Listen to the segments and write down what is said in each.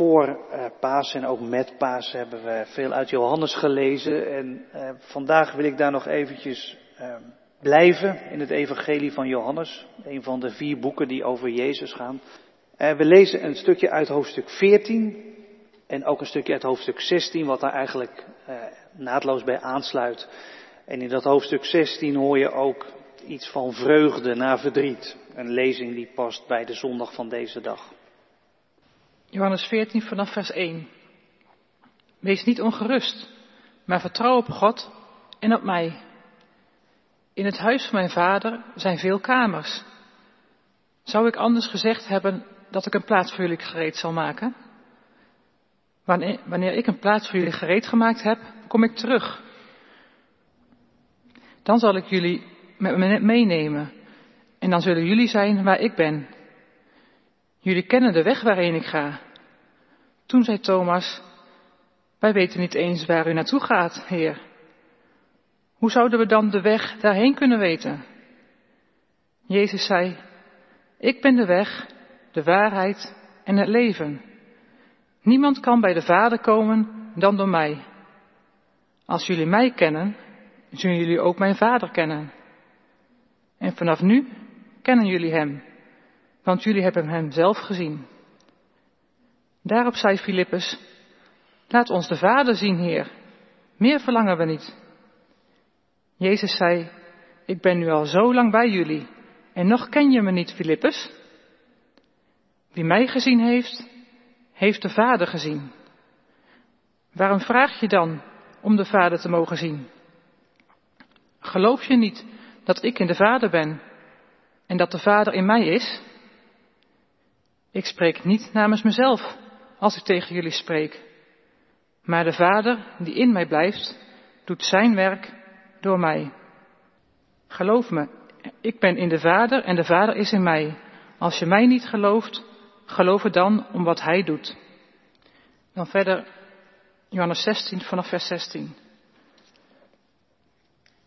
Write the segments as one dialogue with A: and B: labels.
A: voor uh, Paas en ook met Paas hebben we veel uit Johannes gelezen. En uh, vandaag wil ik daar nog eventjes uh, blijven in het Evangelie van Johannes. Een van de vier boeken die over Jezus gaan. we lezen een stukje uit hoofdstuk 14 en ook een stukje uit hoofdstuk 16, wat daar eigenlijk naadloos bij aansluit. En in dat hoofdstuk 16 hoor je ook iets van vreugde na verdriet. Een lezing die past bij de zondag van deze dag.
B: Johannes 14 vanaf vers 1. Wees niet ongerust, maar vertrouw op God en op mij. In het huis van mijn vader zijn veel kamers. Zou ik anders gezegd hebben dat ik een plaats voor jullie gereed zal maken? Wanneer, ik een plaats voor jullie gereed gemaakt heb, kom ik terug. Dan zal ik jullie met me meenemen. En dan zullen jullie zijn waar ik ben. Jullie kennen de weg waarheen ik ga. Toen zei Thomas, wij weten niet eens waar u naartoe gaat, Heer. Hoe zouden we dan de weg daarheen kunnen weten? Jezus zei, ik ben de weg, de waarheid en het leven. Niemand kan bij de Vader komen dan door mij. Als jullie mij kennen, zullen jullie ook mijn Vader kennen. En vanaf nu kennen jullie Hem, want jullie hebben Hem zelf gezien. Daarop zei Filippus, laat ons de Vader zien, Heer. Meer verlangen we niet. Jezus zei, ik ben nu al zo lang bij jullie en nog ken je me niet, Filippus. Wie mij gezien heeft, heeft de Vader gezien. Waarom vraag je dan om de Vader te mogen zien? Geloof je niet dat ik in de Vader ben en dat de Vader in mij is? Ik spreek niet namens mezelf als ik tegen jullie spreek, maar de Vader die in mij blijft, doet zijn werk door mij. Geloof me, ik ben in de Vader en de Vader is in mij. Als je mij niet gelooft, geloof het dan om wat Hij doet. Dan verder Johannes 16 vanaf vers 16.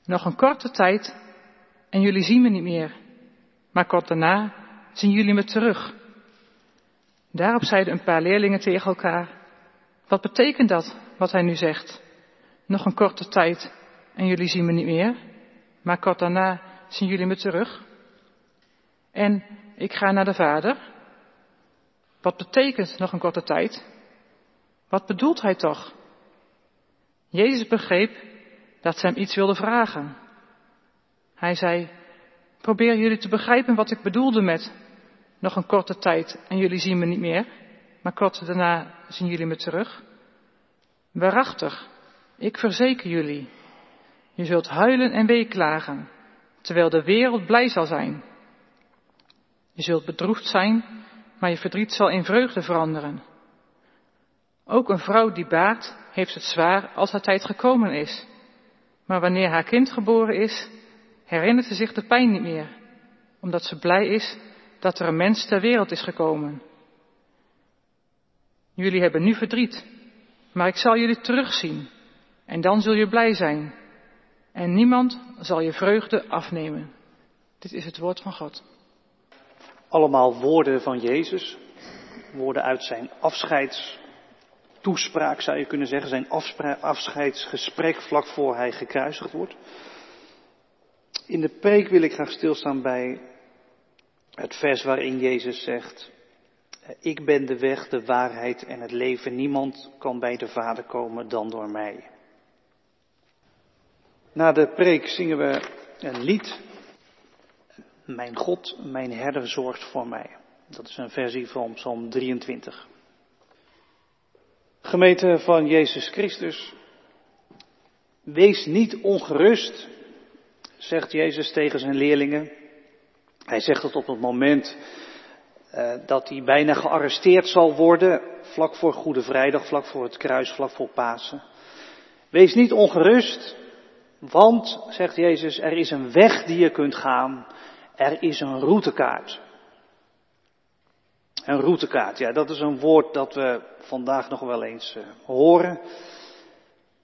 B: Nog een korte tijd en jullie zien me niet meer. Maar kort daarna zien jullie me terug. Daarop zeiden een paar leerlingen tegen elkaar, wat betekent dat, wat hij nu zegt? Nog een korte tijd en jullie zien me niet meer, maar kort daarna zien jullie me terug. En ik ga naar de Vader. Wat betekent nog een korte tijd? Wat bedoelt hij toch? Jezus begreep dat ze hem iets wilden vragen. Hij zei, probeer jullie te begrijpen wat ik bedoelde met nog een korte tijd en jullie zien me niet meer, maar kort daarna zien jullie me terug. Waarachtig, ik verzeker jullie, je zult huilen en weeklagen, terwijl de wereld blij zal zijn. Je zult bedroefd zijn, maar je verdriet zal in vreugde veranderen. Ook een vrouw die baart, heeft het zwaar als haar tijd gekomen is. Maar wanneer haar kind geboren is, herinnert ze zich de pijn niet meer, omdat ze blij is dat er een mens ter wereld is gekomen. Jullie hebben nu verdriet, maar ik zal jullie terugzien en dan zul je blij zijn. En niemand zal je vreugde afnemen. Dit is het woord van God.
A: Allemaal woorden van Jezus, woorden uit zijn afscheidstoespraak zou je kunnen zeggen, zijn afscheidsgesprek vlak voor hij gekruisigd wordt. In de preek wil ik graag stilstaan bij het vers waarin Jezus zegt, ik ben de weg, de waarheid en het leven. Niemand kan bij de Vader komen dan door mij. Na de preek zingen we een lied. Mijn God, mijn herder zorgt voor mij. Dat is een versie van Psalm 23. Gemeente van Jezus Christus, wees niet ongerust, zegt Jezus tegen zijn leerlingen. Hij zegt het op het moment uh, dat hij bijna gearresteerd zal worden, vlak voor Goede Vrijdag, vlak voor het kruis, vlak voor Pasen. Wees niet ongerust, want, zegt Jezus, er is een weg die je kunt gaan. Er is een routekaart. Een routekaart, ja, dat is een woord dat we vandaag nog wel eens uh, horen.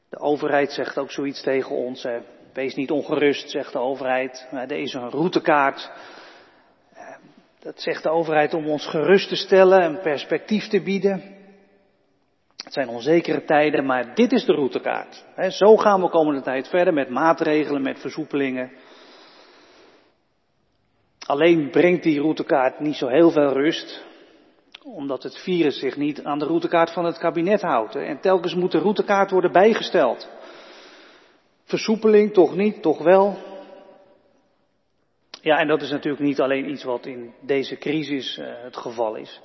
A: De overheid zegt ook zoiets tegen ons. Wees niet ongerust, zegt de overheid. Er is een routekaart. Dat zegt de overheid om ons gerust te stellen en perspectief te bieden. Het zijn onzekere tijden, maar dit is de routekaart. zo gaan we komende tijd verder met maatregelen, met versoepelingen. Alleen brengt die routekaart niet zo heel veel rust, omdat het virus zich niet aan de routekaart van het kabinet houdt. En telkens moet de routekaart worden bijgesteld. Versoepeling, toch niet, toch wel. Ja, en dat is natuurlijk niet alleen iets wat in deze crisis uh, het geval is.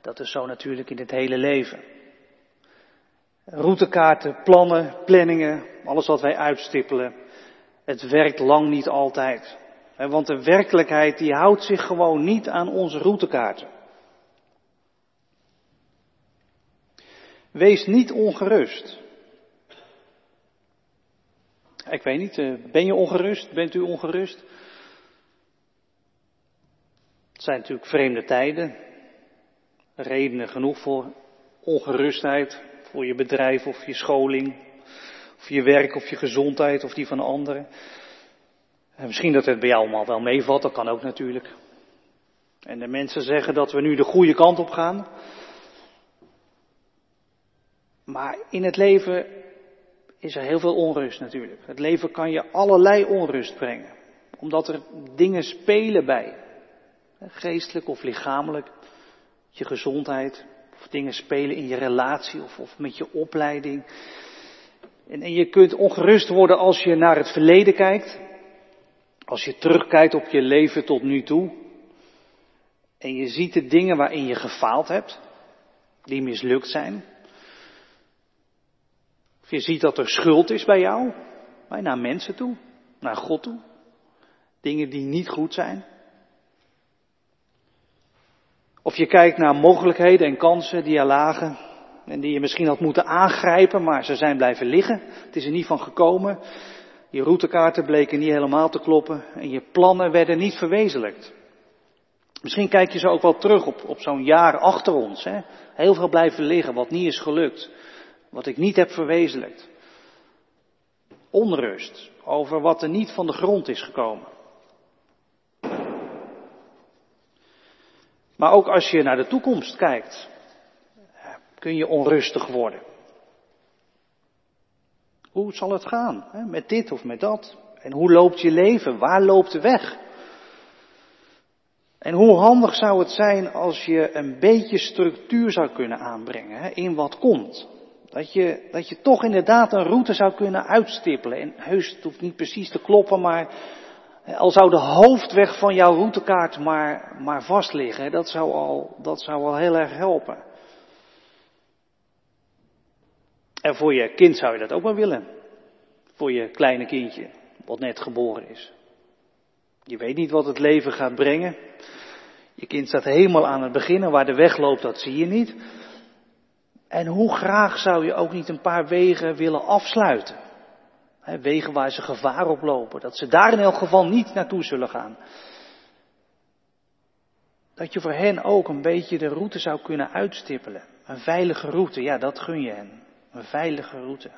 A: Dat is zo natuurlijk in het hele leven. Routekaarten, plannen, planningen, alles wat wij uitstippelen, het werkt lang niet altijd. Want de werkelijkheid die houdt zich gewoon niet aan onze routekaarten. Wees niet ongerust. Ik weet niet, eh, ben je ongerust? Bent u ongerust? Het zijn natuurlijk vreemde tijden. Redenen genoeg voor ongerustheid. Voor je bedrijf of je scholing. Of je werk of je gezondheid of die van anderen. En misschien dat het bij jou allemaal wel meevalt, dat kan ook natuurlijk. En de mensen zeggen dat we nu de goede kant op gaan. Maar in het leven is er heel veel onrust natuurlijk. Het leven kan je allerlei onrust brengen. Omdat er dingen spelen bij. Geestelijk of lichamelijk. Je gezondheid. Of dingen spelen in je relatie of, of met je opleiding. En, en je kunt ongerust worden als je naar het verleden kijkt. Als je terugkijkt op je leven tot nu toe. En je ziet de dingen waarin je gefaald hebt. Die mislukt zijn. Je ziet dat er schuld is bij jou, naar mensen toe, naar God toe. Dingen die niet goed zijn. Of je kijkt naar mogelijkheden en kansen die er lagen en die je misschien had moeten aangrijpen, maar ze zijn blijven liggen. Het is er niet van gekomen. Je routekaarten bleken niet helemaal te kloppen en je plannen werden niet verwezenlijkt. Misschien kijk je zo ook wel terug op, op zo'n jaar achter ons. Hè? Heel veel blijven liggen wat niet is gelukt. Wat ik niet heb verwezenlijkt. Onrust over wat er niet van de grond is gekomen. Maar ook als je naar de toekomst kijkt, kun je onrustig worden. Hoe zal het gaan? Met dit of met dat? En hoe loopt je leven? Waar loopt de weg? En hoe handig zou het zijn als je een beetje structuur zou kunnen aanbrengen in wat komt? Dat je, dat je toch inderdaad een route zou kunnen uitstippelen. En heus, het hoeft niet precies te kloppen, maar al zou de hoofdweg van jouw routekaart maar, maar vast liggen, dat zou, al, dat zou al heel erg helpen. En voor je kind zou je dat ook wel willen. Voor je kleine kindje, wat net geboren is. Je weet niet wat het leven gaat brengen. Je kind staat helemaal aan het beginnen, waar de weg loopt, dat zie je niet. En hoe graag zou je ook niet een paar wegen willen afsluiten? Wegen waar ze gevaar op lopen, dat ze daar in elk geval niet naartoe zullen gaan. Dat je voor hen ook een beetje de route zou kunnen uitstippelen. Een veilige route, ja, dat gun je hen. Een veilige route.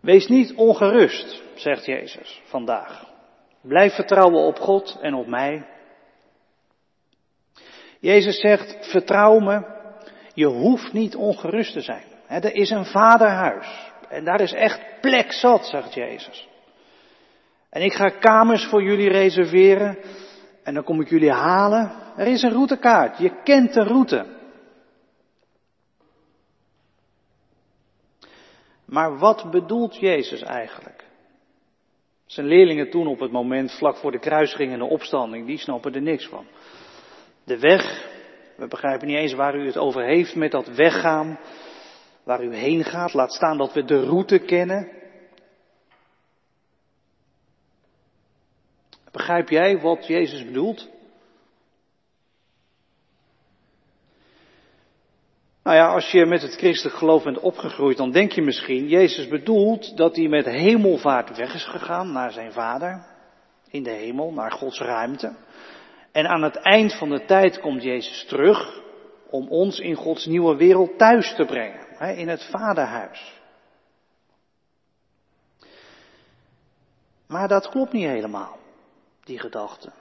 A: Wees niet ongerust, zegt Jezus vandaag. Blijf vertrouwen op God en op mij. Jezus zegt, vertrouw me, je hoeft niet ongerust te zijn. er is een vaderhuis. En daar is echt plek zat, zegt Jezus. En ik ga kamers voor jullie reserveren. En dan kom ik jullie halen. Er is een routekaart. Je kent de route. Maar wat bedoelt Jezus eigenlijk? Zijn leerlingen toen op het moment vlak voor de kruising en de opstanding, die snappen er niks van de weg. We begrijpen niet eens waar u het over heeft met dat weggaan, waar u heen gaat. Laat staan dat we de route kennen. Begrijp jij wat Jezus bedoelt? Nou ja, als je met het christelijk geloof bent opgegroeid, dan denk je misschien, Jezus bedoelt dat hij met hemelvaart weg is gegaan naar zijn vader, in de hemel, naar Gods ruimte. En aan het eind van de tijd komt Jezus terug om ons in Gods nieuwe wereld thuis te brengen, in het vaderhuis. Maar dat klopt niet helemaal, die gedachte.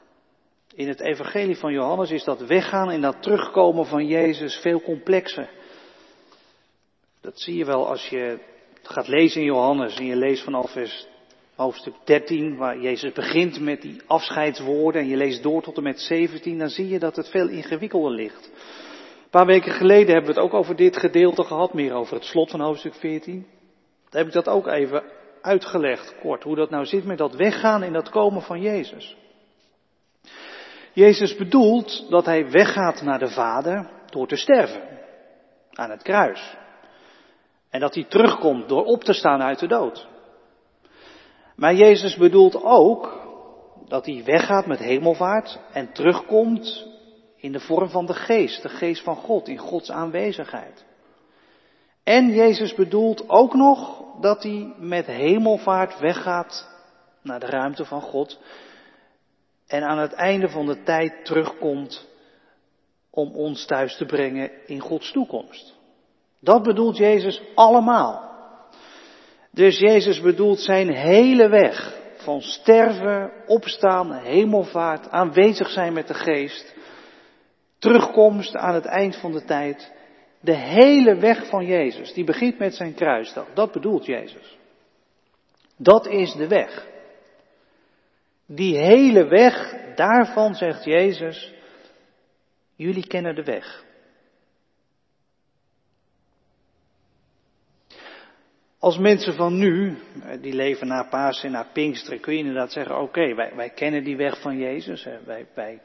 A: In het evangelie van Johannes is dat weggaan en dat terugkomen van Jezus veel complexer. Dat zie je wel als je gaat lezen in Johannes en je leest vanaf vers hoofdstuk 13, waar Jezus begint met die afscheidswoorden en je leest door tot en met 17, dan zie je dat het veel ingewikkelder ligt. Een paar weken geleden hebben we het ook over dit gedeelte gehad, meer over het slot van hoofdstuk 14. Daar heb ik dat ook even uitgelegd, kort, hoe dat nou zit met dat weggaan en dat komen van Jezus. Jezus bedoelt dat hij weggaat naar de Vader door te sterven aan het kruis. En dat hij terugkomt door op te staan uit de dood. Maar Jezus bedoelt ook dat hij weggaat met hemelvaart en terugkomt in de vorm van de geest, de geest van God, in Gods aanwezigheid. En Jezus bedoelt ook nog dat hij met hemelvaart weggaat naar de ruimte van God en aan het einde van de tijd terugkomt om ons thuis te brengen in Gods toekomst. Dat bedoelt Jezus allemaal. Dus Jezus bedoelt zijn hele weg van sterven, opstaan, hemelvaart, aanwezig zijn met de geest, terugkomst aan het eind van de tijd. De hele weg van Jezus, die begint met zijn kruisdag. Dat bedoelt Jezus. Dat is de weg. Die hele weg, daarvan zegt Jezus, jullie kennen de weg. Als mensen van nu, eh, die leven na Pasen en na Pinksteren, kun je inderdaad zeggen, oké, wij, wij kennen die weg van Jezus, wij, wij,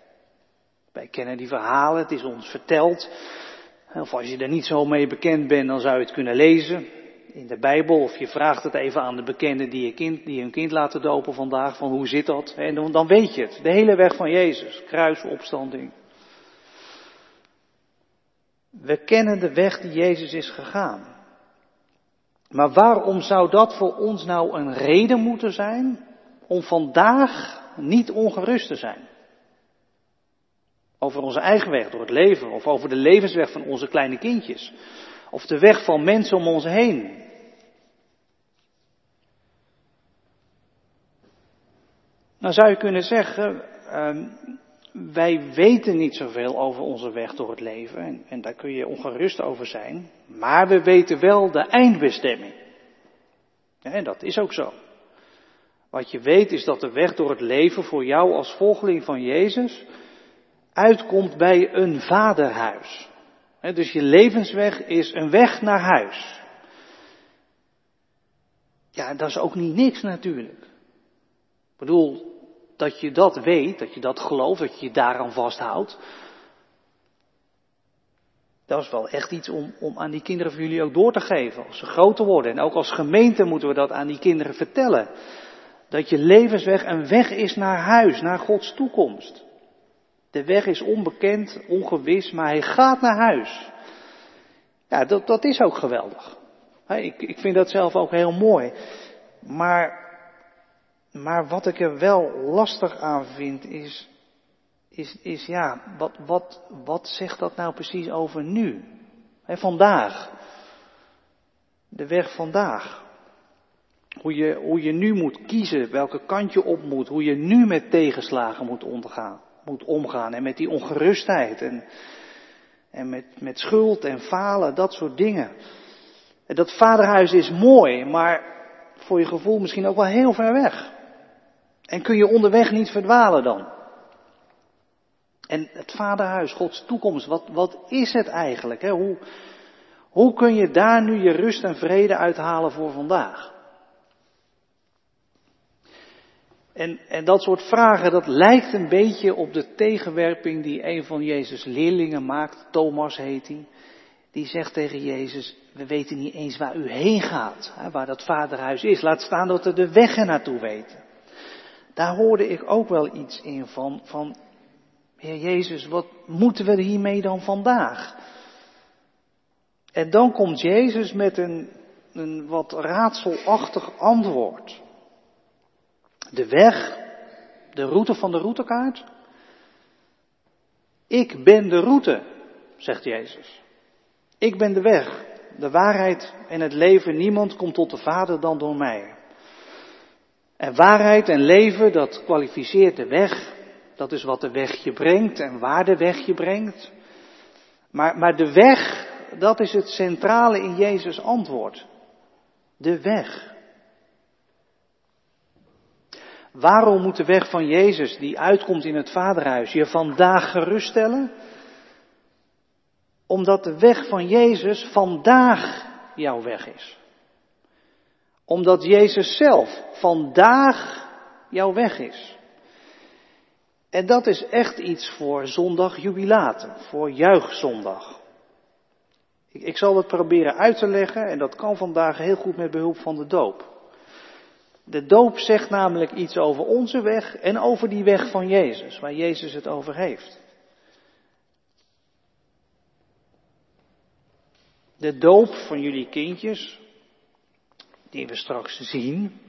A: wij kennen die verhalen, het is ons verteld. Of als je er niet zo mee bekend bent, dan zou je het kunnen lezen in de Bijbel. Of je vraagt het even aan de bekenden die, je kind, die hun kind laten dopen vandaag, van hoe zit dat? En dan, dan weet je het, de hele weg van Jezus, kruisopstanding. We kennen de weg die Jezus is gegaan. Maar waarom zou dat voor ons nou een reden moeten zijn om vandaag niet ongerust te zijn? Over onze eigen weg door het leven, of over de levensweg van onze kleine kindjes, of de weg van mensen om ons heen. Nou zou je kunnen zeggen, uh, wij weten niet zoveel over onze weg door het leven en, en, daar kun je ongerust over zijn, maar we weten wel de eindbestemming. En dat is ook zo. Wat je weet is dat de weg door het leven voor jou als volgeling van Jezus uitkomt bij een vaderhuis. dus je levensweg is een weg naar huis. Ja, dat is ook niet niks natuurlijk. Ik bedoel, dat je dat weet, dat je dat gelooft, dat je je daaraan vasthoudt. Dat is wel echt iets om, om aan die kinderen van jullie ook door te geven, als ze groter worden. En ook als gemeente moeten we dat aan die kinderen vertellen. Dat je levensweg een weg is naar huis, naar Gods toekomst. De weg is onbekend, ongewis, maar hij gaat naar huis. Ja, dat, dat is ook geweldig. Ik, ik vind dat zelf ook heel mooi. Maar maar wat ik er wel lastig aan vind is, is, is ja, wat, wat, wat zegt dat nou precies over nu? He, vandaag. De weg vandaag. Hoe je, hoe je nu moet kiezen, welke kant je op moet, hoe je nu met tegenslagen moet, ondergaan, moet omgaan en met die ongerustheid en, en met, met schuld en falen, dat soort dingen. En dat vaderhuis is mooi, maar voor je gevoel misschien ook wel heel ver weg. En kun je onderweg niet verdwalen dan? En het vaderhuis, Gods toekomst, wat, wat is het eigenlijk? Hè? Hoe, hoe kun je daar nu je rust en vrede uithalen voor vandaag? En, en dat soort vragen, dat lijkt een beetje op de tegenwerping die een van Jezus' leerlingen maakt, Thomas heet hij. Die zegt tegen Jezus, we weten niet eens waar u heen gaat, hè, waar dat vaderhuis is. Laat staan dat we de weg er naartoe weten daar hoorde ik ook wel iets in van, van, Heer Jezus, wat moeten we hiermee dan vandaag? En dan komt Jezus met een, een wat raadselachtig antwoord. De weg, de route van de routekaart. Ik ben de route, zegt Jezus. Ik ben de weg, de waarheid en het leven. Niemand komt tot de Vader dan door mij. En waarheid en leven, dat kwalificeert de weg. Dat is wat de weg je brengt en waar de weg je brengt. Maar, maar de weg, dat is het centrale in Jezus' antwoord. De weg. Waarom moet de weg van Jezus, die uitkomt in het Vaderhuis, je vandaag geruststellen? Omdat de weg van Jezus vandaag jouw weg is. Omdat Jezus zelf vandaag jouw weg is. En dat is echt iets voor zondag jubilaten, voor juichzondag. Ik, ik zal het proberen uit te leggen en dat kan vandaag heel goed met behulp van de doop. De doop zegt namelijk iets over onze weg en over die weg van Jezus, waar Jezus het over heeft. De doop van jullie kindjes, die we straks zien,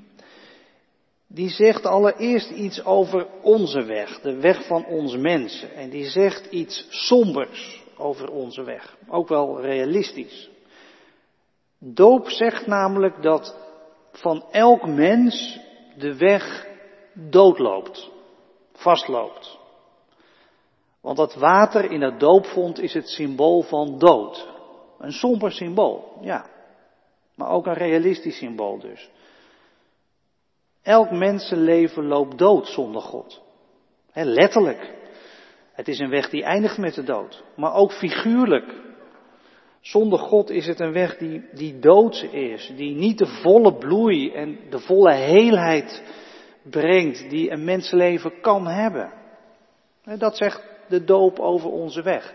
A: die zegt allereerst iets over onze weg, de weg van ons mensen. En die zegt iets sombers over onze weg, ook wel realistisch. Doop zegt namelijk dat van elk mens de weg doodloopt, vastloopt. Want dat water in het doopvond is het symbool van dood. Een somber symbool, ja. Maar ook een realistisch symbool dus. Elk mensenleven loopt dood zonder God. Letterlijk. Het is een weg die eindigt met de dood. Maar ook figuurlijk. Zonder God is het een weg die, die doods is. Die niet de volle bloei en de volle heelheid brengt die een mensenleven kan hebben. Dat zegt de doop over onze weg.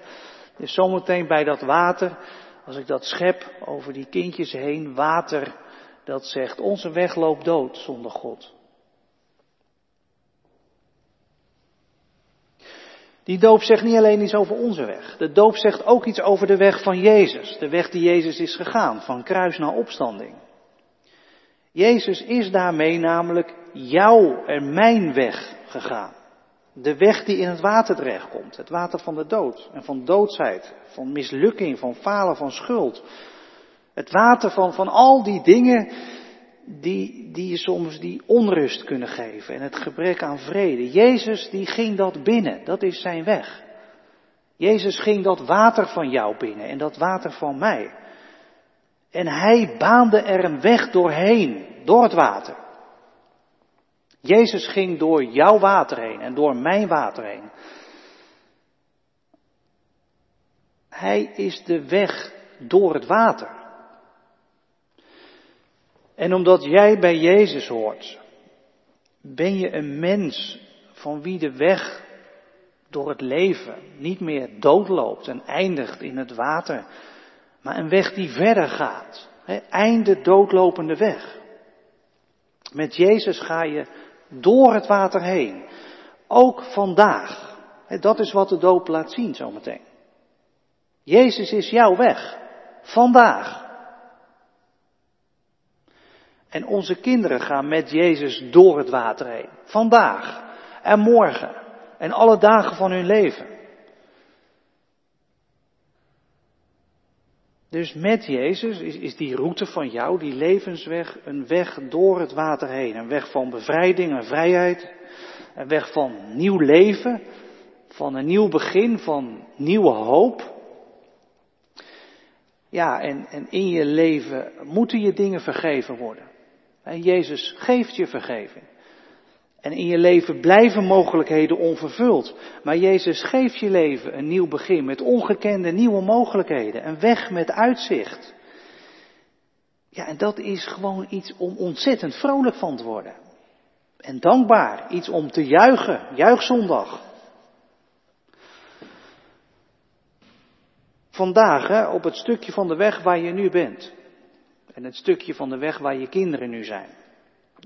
A: Dus zometeen bij dat water, als ik dat schep over die kindjes heen, water dat zegt, onze weg loopt dood zonder God. Die doop zegt niet alleen iets over onze weg. De doop zegt ook iets over de weg van Jezus. De weg die Jezus is gegaan, van kruis naar opstanding. Jezus is daarmee namelijk jouw en mijn weg gegaan. De weg die in het water terechtkomt. Het water van de dood en van doodsheid, van mislukking, van falen, van schuld. Het water van, van al die dingen die, die je soms die onrust kunnen geven en het gebrek aan vrede. Jezus die ging dat binnen, dat is zijn weg. Jezus ging dat water van jou binnen en dat water van mij. En hij baande er een weg doorheen, door het water. Jezus ging door jouw water heen en door mijn water heen. Hij is de weg door het water. En omdat jij bij Jezus hoort, ben je een mens van wie de weg door het leven niet meer doodloopt en eindigt in het water, maar een weg die verder gaat. einde doodlopende weg. Met Jezus ga je door het water heen. Ook vandaag. dat is wat de doop laat zien zometeen. Jezus is jouw weg. Vandaag. En onze kinderen gaan met Jezus door het water heen. Vandaag en morgen en alle dagen van hun leven. Dus met Jezus is, is, die route van jou, die levensweg, een weg door het water heen. Een weg van bevrijding en vrijheid. Een weg van nieuw leven. Van een nieuw begin, van nieuwe hoop. Ja, en, en in je leven moeten je dingen vergeven worden. En Jezus geeft je vergeving. En in je leven blijven mogelijkheden onvervuld. Maar Jezus geeft je leven een nieuw begin met ongekende nieuwe mogelijkheden. Een weg met uitzicht. Ja, en dat is gewoon iets om ontzettend vrolijk van te worden. En dankbaar. Iets om te juichen. Juichzondag. Vandaag, hè, op het stukje van de weg waar je nu bent. En het stukje van de weg waar je kinderen nu zijn.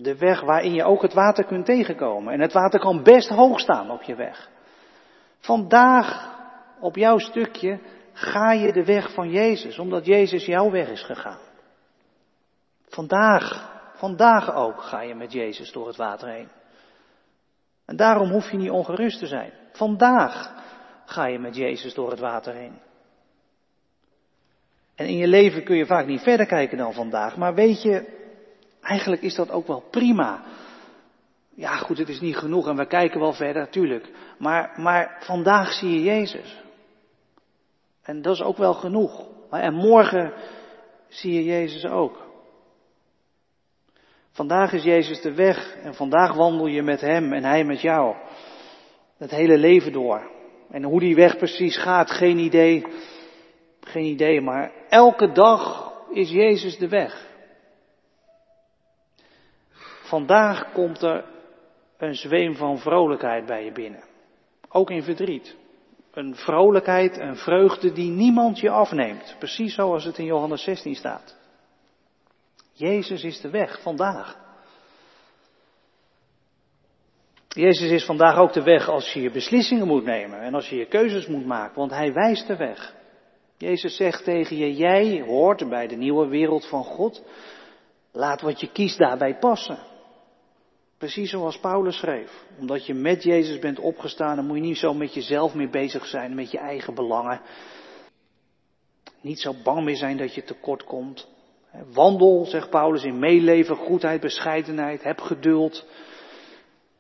A: De weg waarin je ook het water kunt tegenkomen. En het water kan best hoog staan op je weg. Vandaag, op jouw stukje, ga je de weg van Jezus, omdat Jezus jouw weg is gegaan. Vandaag, vandaag ook ga je met Jezus door het water heen. En daarom hoef je niet ongerust te zijn. Vandaag ga je met Jezus door het water heen. En in je leven kun je vaak niet verder kijken dan vandaag. Maar weet je, eigenlijk is dat ook wel prima. Ja, goed, het is niet genoeg en we kijken wel verder, natuurlijk. Maar, maar vandaag zie je Jezus. En dat is ook wel genoeg. En morgen zie je Jezus ook. Vandaag is Jezus de weg en vandaag wandel je met Hem en Hij met jou. Het hele leven door. En hoe die weg precies gaat, geen idee. Geen idee, maar elke dag is Jezus de weg. Vandaag komt er een zweem van vrolijkheid bij je binnen. Ook in verdriet. Een vrolijkheid, een vreugde die niemand je afneemt. Precies zoals het in Johannes 16 staat. Jezus is de weg vandaag. Jezus is vandaag ook de weg als je je beslissingen moet nemen en als je je keuzes moet maken, want Hij wijst de weg. Jezus zegt tegen je, jij hoort bij de nieuwe wereld van God. Laat wat je kiest daarbij passen. Precies zoals Paulus schreef. Omdat je met Jezus bent opgestaan, dan moet je niet zo met jezelf meer bezig zijn, met je eigen belangen. Niet zo bang meer zijn dat je tekort komt. Wandel, zegt Paulus, in meeleven, goedheid, bescheidenheid. Heb geduld.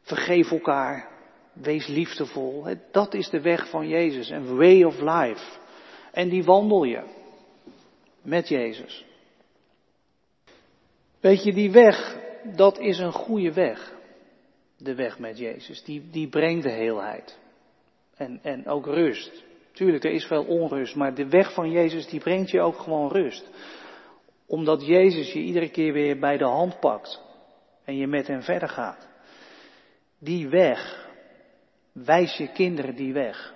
A: Vergeef elkaar. Wees liefdevol. Dat is de weg van Jezus. Een way of life. En die wandel je. Met Jezus. Weet je, die weg, dat is een goede weg. De weg met Jezus. Die, die brengt de heelheid. En, en ook rust. Tuurlijk, er is veel onrust, maar de weg van Jezus die brengt je ook gewoon rust. Omdat Jezus je iedere keer weer bij de hand pakt en je met hem verder gaat. Die weg, wijs je kinderen die weg.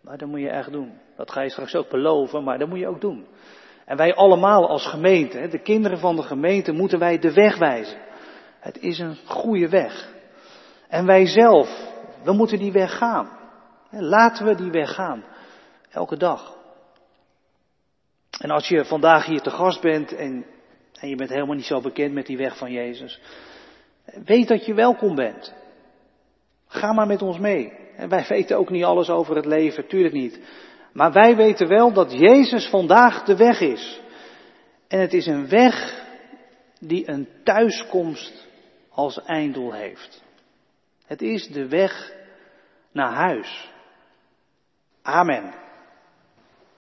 A: Maar dat moet je echt doen. Dat ga je straks ook beloven, maar dat moet je ook doen. En wij allemaal als gemeente, de kinderen van de gemeente, moeten wij de weg wijzen. Het is een goede weg. En wij zelf, we moeten die weg gaan. Laten we die weg gaan. Elke dag. En als je vandaag hier te gast bent en, en je bent helemaal niet zo bekend met die weg van Jezus, weet dat je welkom bent. Ga maar met ons mee. En wij weten ook niet alles over het leven, tuurlijk niet. Maar wij weten wel dat Jezus vandaag de weg is. En het is een weg die een thuiskomst als einddoel heeft. Het is de weg naar huis. Amen.